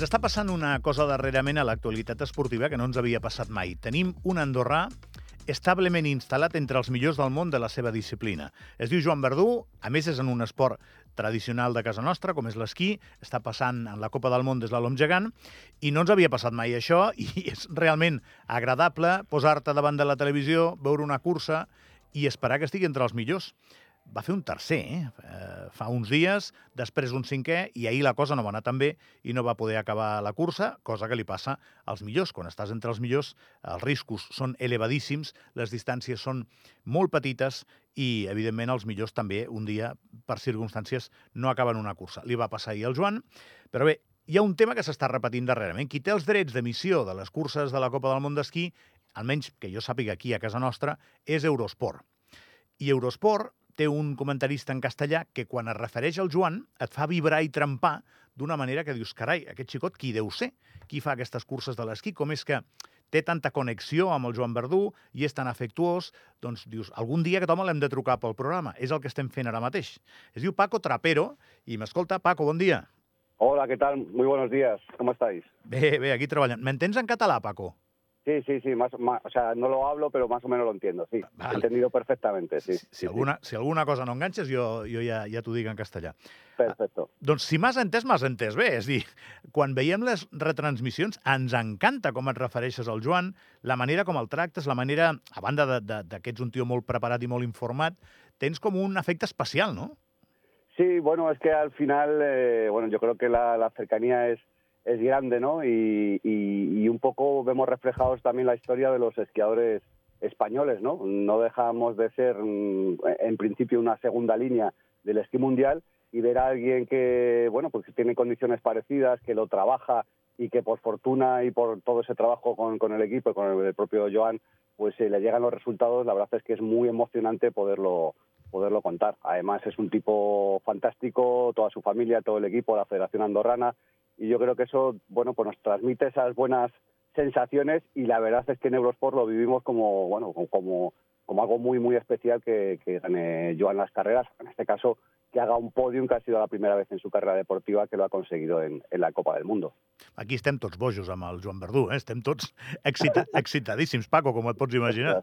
ens està passant una cosa darrerament a l'actualitat esportiva que no ens havia passat mai. Tenim un andorrà establement instal·lat entre els millors del món de la seva disciplina. Es diu Joan Verdú, a més és en un esport tradicional de casa nostra, com és l'esquí, està passant en la Copa del Món des de l'Om Gegant, i no ens havia passat mai això, i és realment agradable posar-te davant de la televisió, veure una cursa i esperar que estigui entre els millors va fer un tercer, eh? eh? fa uns dies, després un cinquè, i ahir la cosa no va anar tan bé i no va poder acabar la cursa, cosa que li passa als millors. Quan estàs entre els millors, els riscos són elevadíssims, les distàncies són molt petites i, evidentment, els millors també, un dia, per circumstàncies, no acaben una cursa. Li va passar ahir al Joan, però bé, hi ha un tema que s'està repetint darrerament. Qui té els drets d'emissió de les curses de la Copa del Món d'Esquí, almenys que jo sàpiga aquí a casa nostra, és Eurosport. I Eurosport té un comentarista en castellà que quan es refereix al Joan et fa vibrar i trempar d'una manera que dius, carai, aquest xicot qui deu ser? Qui fa aquestes curses de l'esquí? Com és que té tanta connexió amb el Joan Verdú i és tan afectuós, doncs dius, algun dia aquest home l'hem de trucar pel programa. És el que estem fent ara mateix. Es diu Paco Trapero i m'escolta, Paco, bon dia. Hola, ¿qué tal? Muy buenos días. ¿Cómo estáis? Bé, bé, aquí treballant. M'entens en català, Paco? Sí, sí, sí, más, más, o sea, no lo hablo, pero más o menos lo entiendo, sí. Vale. He entendido perfectamente, sí. Si, si, sí, alguna, si alguna cosa no enganxes, jo, jo ja, ja t'ho dic en castellà. sí. Perfecto. Doncs si m'has entès, m'has entès bé. És dir, quan veiem les retransmissions, ens encanta com et refereixes al Joan, la manera com el tractes, la manera, a banda de, de, de que ets un tio molt preparat i molt informat, tens com un efecte especial, no? Sí, bueno, es que al final, eh, bueno, yo creo que la, la cercanía es, es grande, ¿no? Y, y, y un poco vemos reflejados también la historia de los esquiadores españoles, ¿no? No dejamos de ser, mm, en principio, una segunda línea del esquí mundial y ver a alguien que, bueno, pues tiene condiciones parecidas, que lo trabaja y que por fortuna y por todo ese trabajo con, con el equipo y con el, propio Joan, pues eh, le llegan los resultados. La verdad es que es muy emocionante poderlo poderlo contar. Además es un tipo fantástico, toda su familia, todo el equipo, la Federación Andorrana, y yo creo que eso, bueno, pues nos transmite esas buenas sensaciones y la verdad es que en Eurosport lo vivimos como, bueno, como, como algo muy, muy especial que, que gane Joan las carreras, en este caso que haga un podium que ha sido la primera vez en su carrera deportiva que lo ha conseguido en, en la Copa del Mundo. Aquí estem tots bojos amb el Joan Verdú, eh? estem tots excita excitadíssims, Paco, com et pots imaginar.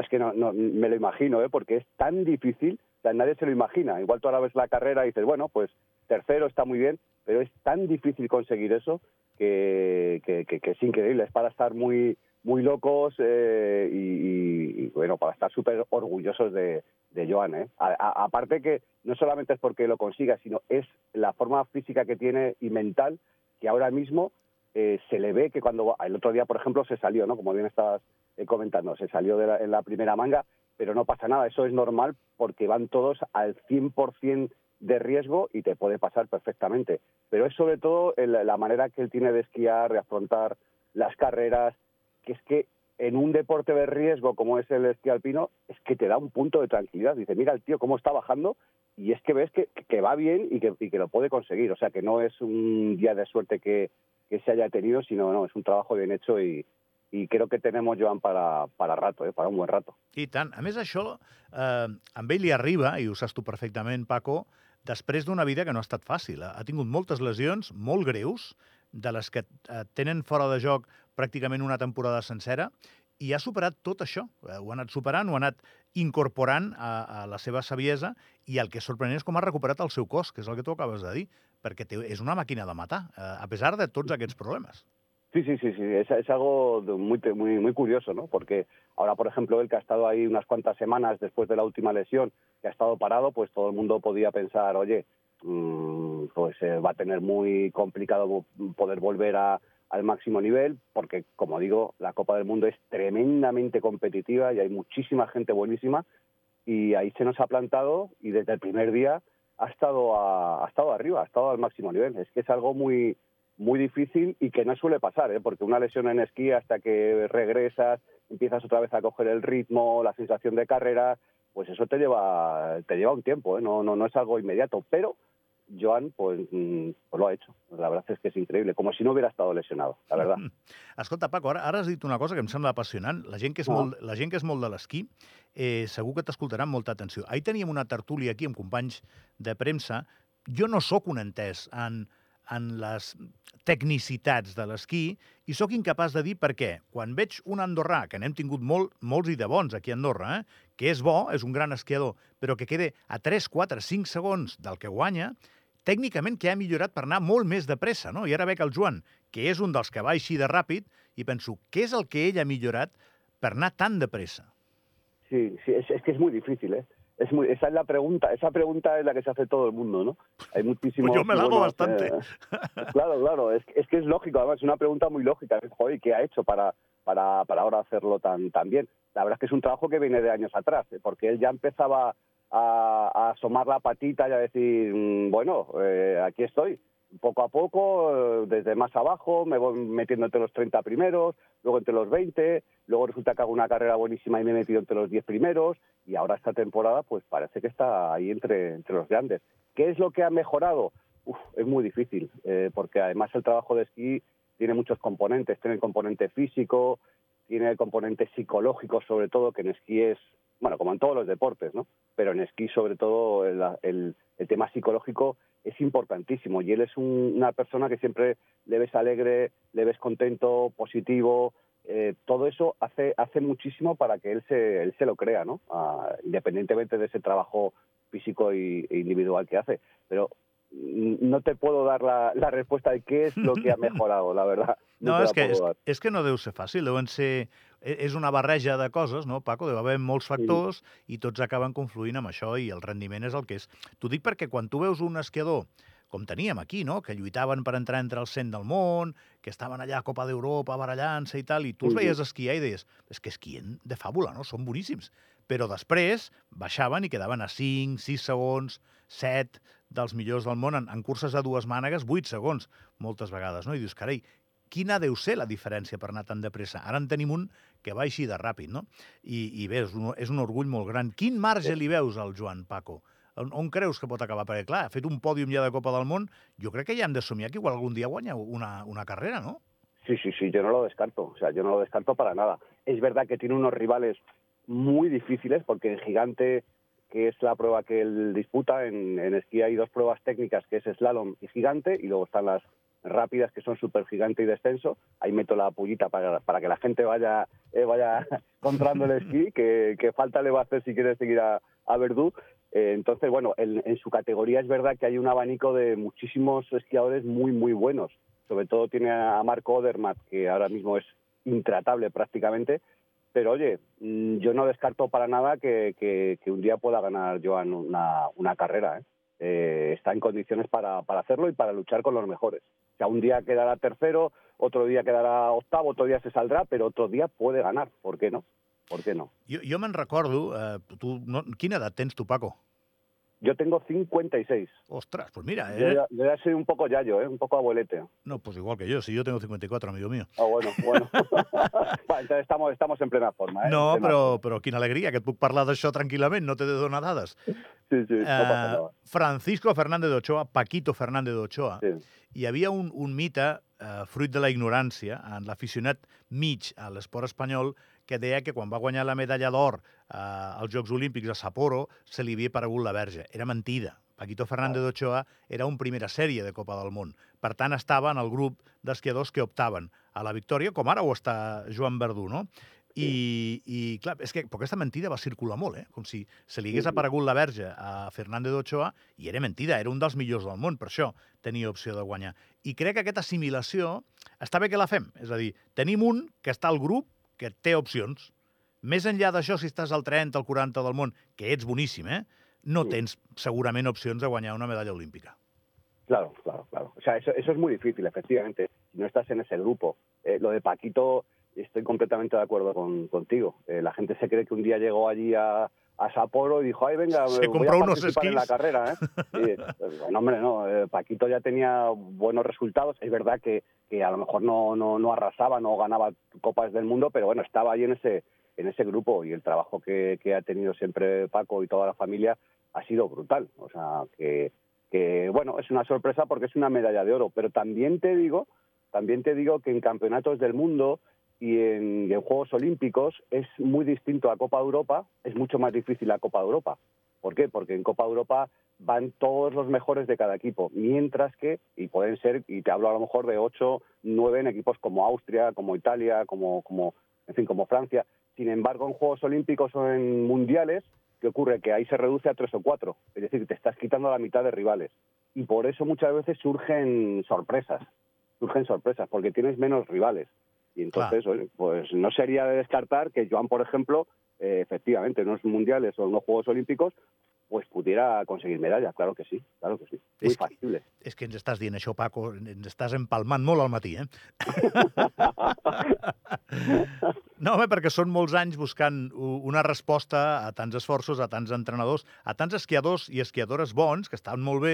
Es que no, no, me lo imagino, ¿eh? porque es tan difícil, nadie se lo imagina. Igual tú ahora ves la carrera y dices, bueno, pues tercero está muy bien, pero es tan difícil conseguir eso que, es increíble. Es para estar muy, muy locos eh, y, bueno, para estar súper orgullosos de, de Joan. ¿eh? Aparte que no solamente es porque lo consiga, sino es la forma física que tiene y mental que ahora mismo eh, se le ve que cuando el otro día, por ejemplo, se salió, ¿no? Como bien estabas comentando, se salió de la, en la primera manga, pero no pasa nada, eso es normal porque van todos al 100% de riesgo y te puede pasar perfectamente. Pero es sobre todo el, la manera que él tiene de esquiar, de afrontar las carreras, que es que en un deporte de riesgo como es el esquí alpino, es que te da un punto de tranquilidad. Dice, mira el tío cómo está bajando y es que ves que, que va bien y que, y que, lo puede conseguir. O sea, que no es un día de suerte que, que se haya tenido, sino no, es un trabajo bien hecho y, i crec que tenem Joan para, para rato, eh, para un buen rato. I tant. A més, això eh, amb ell li arriba, i ho saps tu perfectament, Paco, després d'una vida que no ha estat fàcil. Ha tingut moltes lesions molt greus, de les que eh, tenen fora de joc pràcticament una temporada sencera, i ha superat tot això. Eh, ho ha anat superant, ho ha anat incorporant a, a la seva saviesa, i el que és sorprenent és com ha recuperat el seu cos, que és el que tu acabes de dir, perquè té, és una màquina de matar, eh, a pesar de tots aquests problemes. Sí, sí, sí, sí. Es, algo muy, muy, muy curioso, ¿no? Porque ahora, por ejemplo, él que ha estado ahí unas cuantas semanas después de la última lesión, que ha estado parado, pues todo el mundo podía pensar, oye, mmm, pues eh, va a tener muy complicado poder volver a, al máximo nivel, porque, como digo, la Copa del Mundo es tremendamente competitiva y hay muchísima gente buenísima, y ahí se nos ha plantado y desde el primer día ha estado, a, ha estado arriba, ha estado al máximo nivel. Es que es algo muy, muy difícil y que no suele pasar, ¿eh? porque una lesión en esquí hasta que regresas, empiezas otra vez a coger el ritmo, la sensación de carrera, pues eso te lleva, te lleva un tiempo, ¿eh? no, no, no es algo inmediato, pero Joan pues, pues, lo ha hecho. La verdad es que és increïble, com si no hubiera estado lesionado, la verdad. Escolta, Paco, ara, ara has dit una cosa que em sembla apassionant. La gent que és, Ah. molt, la gent que és molt de l'esquí eh, segur que t'escoltarà amb molta atenció. Ahir teníem una tertúlia aquí amb companys de premsa. Jo no sóc un entès en en les tecnicitats de l'esquí i sóc incapaç de dir per què. Quan veig un andorrà, que n'hem tingut molt, molts i de bons aquí a Andorra, eh? que és bo, és un gran esquiador, però que quede a 3, 4, 5 segons del que guanya, tècnicament que ha millorat per anar molt més de pressa, no? I ara veig el Joan, que és un dels que va així de ràpid, i penso, què és el que ell ha millorat per anar tan de pressa? Sí, sí, es, es que es muy difícil, ¿eh? Es muy, esa es la pregunta, esa pregunta es la que se hace todo el mundo, ¿no? Hay muchísimos... Pues yo me la hago bastante. Eh, claro, claro, es, es, que es lógico, además es una pregunta muy lógica. Joder, ¿qué ha hecho para, para, para ahora hacerlo tan, tan bien? La verdad es que es un trabajo que viene de años atrás, ¿eh? porque él ya empezaba a, a, asomar la patita y a decir, mm, bueno, eh, aquí estoy poco a poco, eh, desde más abajo, me voy metiendo entre los 30 primeros, luego entre los 20, luego resulta que hago una carrera buenísima y me he metido entre los 10 primeros, y ahora esta temporada pues parece que está ahí entre, entre los grandes. ¿Qué es lo que ha mejorado? Es muy difícil, eh, porque además el trabajo de esquí tiene muchos componentes, tiene el componente físico, tiene el componente psicológico sobre todo, que en esquí es, bueno, como en todos los deportes, ¿no? Pero en esquí sobre todo el, el tema psicológico es importantísimo y él es un, una persona que siempre le ves alegre, le ves contento, positivo, eh, todo eso hace, hace muchísimo para que él se, él se lo crea, ¿no? Ah, independientemente de ese trabajo físico e individual que hace. Pero no te puedo dar la, la respuesta de qué es lo que ha mejorado, la verdad. No, no és, que, és, és que no deu ser fàcil, deuen ser... E, És una barreja de coses, no, Paco? Deu haver molts factors sí. i tots acaben confluint amb això i el rendiment és el que és. T'ho dic perquè quan tu veus un esquiador com teníem aquí, no? que lluitaven per entrar entre el cent del món, que estaven allà a Copa d'Europa barallant-se i tal, i tu els veies esquiar i deies, és que esquien de fàbula, no? Són boníssims. Però després baixaven i quedaven a 5, 6 segons, 7 dels millors del món, en, en curses a dues mànegues, 8 segons, moltes vegades, no? I dius, carai, quina deu ser la diferència per anar tan de pressa? Ara en tenim un que va així de ràpid, no? I, i bé, és un, és un orgull molt gran. Quin marge li veus al Joan, Paco? On, on creus que pot acabar? Perquè, clar, ha fet un pòdium ja de Copa del Món, jo crec que ja hem de somiar que igual algun dia guanya una, una carrera, ¿no? Sí, sí, sí, yo no lo descarto, o sea, yo no lo descarto para nada. Es verdad que tiene unos rivales muy difíciles, porque en Gigante, que es la prueba que él disputa, en, esquí hay dos pruebas técnicas, que es slalom y gigante, y luego están las rápidas que son súper gigante y descenso. Ahí meto la pullita para, para que la gente vaya eh, vaya comprando el esquí, que, falta le va a hacer si quiere seguir a, a Verdú. Eh, entonces, bueno, en, en, su categoría es verdad que hay un abanico de muchísimos esquiadores muy, muy buenos. Sobre todo tiene a Marco Odermatt, que ahora mismo es intratable prácticamente. Pero oye, mm, yo no descarto para nada que, que, un día pueda ganar Joan una, una carrera. ¿eh? Eh, está en condiciones para, para hacerlo y para luchar con los mejores. O sea, un día quedará tercero, otro día quedarà octavo, otro dia se saldrà, però otro dia puede ganar. ¿Por qué no? ¿Por qué no? Jo, jo me'n recordo, eh, tu, no, quina edat tens tu, Paco? Yo tengo 56. Ostras, pues mira. ¿eh? Yo, ya, yo, ya, soy un poco yayo, ¿eh? un poco abuelete. No, pues igual que yo, si yo tengo 54, amigo mío. Ah, oh, bueno, bueno. Va, entonces estamos, estamos en plena forma. ¿eh? No, però, però quina alegria, que et puc parlar d'això tranquil·lament, no t'he de donar dades. Sí, sí, no passa nada. Uh, Francisco Fernández de Ochoa, Paquito Fernández de Ochoa, Sí. hi havia un, un mite, eh, fruit de la ignorància, en l'aficionat mig a l'esport espanyol, que deia que quan va guanyar la medalla d'or eh, als Jocs Olímpics a Sapporo se li havia paregut la verge. Era mentida. Paquito Fernández d'Ochoa era un primera sèrie de Copa del Món. Per tant, estava en el grup d'esquiadors que optaven a la victòria, com ara ho està Joan Verdú, no? I, i clar, és que però aquesta mentida va circular molt, eh? com si se li hagués aparegut la verge a Fernández d'Ochoa, i era mentida, era un dels millors del món, per això tenia opció de guanyar. I crec que aquesta assimilació està bé que la fem, és a dir, tenim un que està al grup que té opcions. Més enllà d'això, si estàs al 30, al 40 del món, que ets boníssim, eh? no tens segurament opcions de guanyar una medalla olímpica. Claro, claro, claro. O sea, eso, eso es muy difícil, efectivamente, si no estás en ese grupo. Eh, lo de Paquito estoy completamente de acuerdo con, contigo. Eh, la gente se cree que un día llegó allí a, a Sapporo y dijo, ay, venga, se voy compró a unos participar en la carrera. ¿eh? Sí, bueno, hombre, no, eh, Paquito ya tenía buenos resultados. Es verdad que, que a lo mejor no, no, no arrasaba, no ganaba copas del mundo, pero bueno, estaba ahí en ese, en ese grupo y el trabajo que, que ha tenido siempre Paco y toda la familia ha sido brutal. O sea, que, que bueno, es una sorpresa porque es una medalla de oro, pero también te digo, también te digo que en campeonatos del mundo y en, en Juegos Olímpicos es muy distinto a Copa Europa, es mucho más difícil la Copa Europa. ¿Por qué? Porque en Copa Europa van todos los mejores de cada equipo, mientras que, y pueden ser, y te hablo a lo mejor de 8, 9 en equipos como Austria, como Italia, como, como, en fin, como Francia. Sin embargo, en Juegos Olímpicos o en Mundiales, ¿qué ocurre? Que ahí se reduce a tres o cuatro, es decir, te estás quitando la mitad de rivales. Y por eso muchas veces surgen sorpresas, surgen sorpresas, porque tienes menos rivales. Y entonces, pues no sería de descartar que Joan, por ejemplo, eh, efectivamente, en unos mundiales o en unos Juegos Olímpicos, pues pudiera conseguir medalla, claro que sí, claro que sí. Muy És que- factible. És que ens estàs dient això, Paco, ens estàs empalmant molt al matí, eh? No, home, perquè són molts anys buscant una resposta a tants esforços, a tants entrenadors, a tants esquiadors i esquiadores bons, que estan molt bé,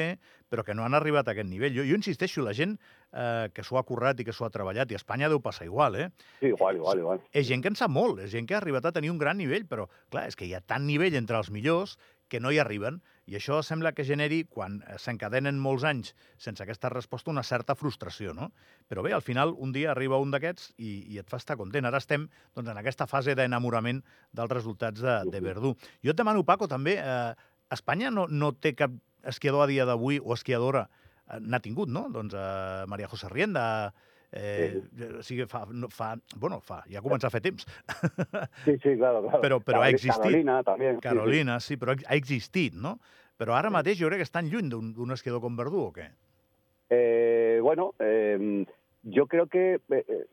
però que no han arribat a aquest nivell. Jo, jo insisteixo, la gent eh, que s'ho ha currat i que s'ho ha treballat, i a Espanya deu passar igual, eh? Sí, igual, igual, igual. És gent que en sap molt, és gent que ha arribat a tenir un gran nivell, però, clar, és que hi ha tant nivell entre els millors que no hi arriben, i això sembla que generi, quan eh, s'encadenen molts anys sense aquesta resposta, una certa frustració, no? Però bé, al final, un dia arriba un d'aquests i, i et fa estar content. Ara estem doncs, en aquesta fase d'enamorament dels resultats de, de Verdú. Jo et demano, Paco, també, eh, Espanya no, no té cap esquiador a dia d'avui o esquiadora, eh, n'ha tingut, no? Doncs eh, Maria José Rienda, eh, o sigui, fa, no, fa, bueno, fa, ja comença a fer temps. Sí, sí, claro, claro. Pero- pero ha existido. Carolina también. sí, sí. Carolina, sí, però ha existit, no? Però ara mateix jo crec que estan lluny d'un esquiador com Verdú, o què? Eh, bueno, eh, yo creo que eh, eh,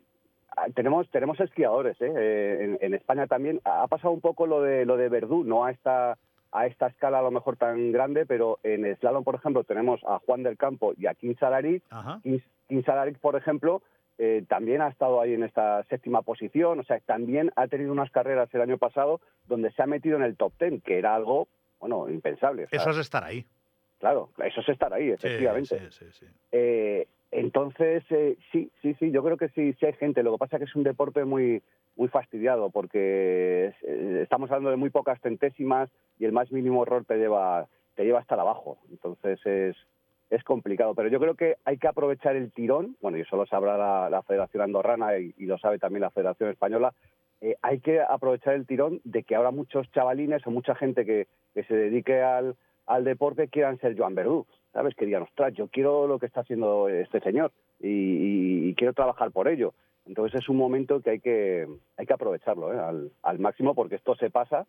tenemos tenemos esquiadores ¿eh? Eh, en, en España también ha pasado un poco lo de lo de Verdú no a esta a esta escala a lo mejor tan grande pero en slalom por ejemplo tenemos a Juan del Campo y a Kim Salaric Ajá. Kim, Salaric, por ejemplo eh, también ha estado ahí en esta séptima posición o sea también ha tenido unas carreras el año pasado donde se ha metido en el top ten que era algo bueno impensable o sea, Eso es estar ahí. claro eso es estar ahí efectivamente Sí, sí, sí. eh, entonces, eh, sí, sí, sí, yo creo que sí, sí hay gente. Lo que pasa es que es un deporte muy, muy fastidiado porque eh, estamos hablando de muy pocas centésimas y el más mínimo error te lleva, te lleva hasta abajo. Entonces es, es complicado. Pero yo creo que hay que aprovechar el tirón. Bueno, y eso lo sabrá la, Federación Andorrana y, lo sabe también la Federación Española. Eh, hay que aprovechar el tirón de que ahora muchos chavalines o mucha gente que, se dedique al, deporte quieran ser Joan Verdú, ¿sabes? Que digan, ostras, yo quiero lo que está haciendo este señor y, quiero trabajar por ello. Entonces es un momento que hay que, hay que aprovecharlo ¿eh? al, al máximo porque esto se pasa.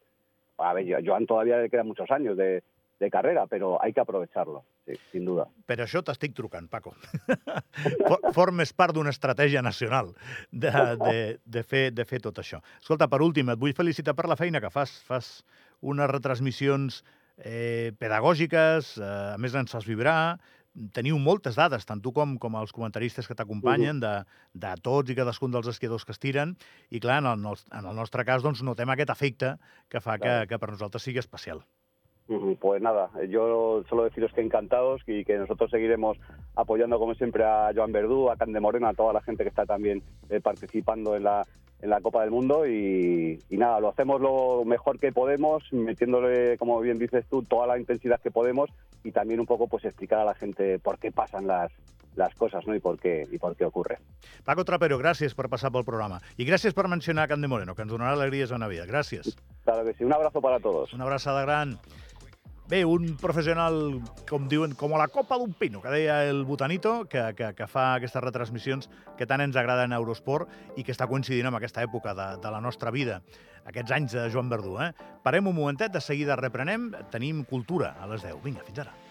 A ver, Joan todavía le quedan muchos años de, de carrera, pero hay que aprovecharlo, sí, sin duda. Per això t'estic trucant, Paco. For- Formes part d'una estratègia nacional de, de, de, fer, de fer tot això. Escolta, per últim, et vull felicitar per la feina que fas. Fas unes retransmissions eh, pedagògiques, eh, a més ens fas vibrar, teniu moltes dades, tant tu com, com els comentaristes que t'acompanyen, de, de tots i cadascun dels esquiadors que es tiren, i clar, en el, en el nostre cas, doncs, notem aquest efecte que fa que, que per nosaltres sigui especial. Ujú, Pues nada, yo solo deciros que encantados y que nosotros seguiremos apoyando como siempre a Joan Verdú, a Cande Moreno, a toda la gente que está también eh, participando en la, en la Copa del Mundo y, y nada, lo hacemos lo mejor que podemos, metiéndole, como bien dices tú, toda la intensidad que podemos y también un poco pues explicar a la gente por qué pasan las, las cosas ¿no? y, por qué, y por qué ocurre. Paco Trapero, gràcies per passar pel programa. I gràcies per mencionar Can de Moreno, que ens donarà alegries a la vida. Gràcies. Claro que sí, un abrazo para todos. Una abraçada gran. Bé, un professional, com diuen, com a la copa d'un pino, que deia el Botanito, que, que, que fa aquestes retransmissions que tant ens agraden a Eurosport i que està coincidint amb aquesta època de, de la nostra vida, aquests anys de Joan Verdú. Eh? Parem un momentet, de seguida reprenem, tenim cultura a les 10. Vinga, fins ara.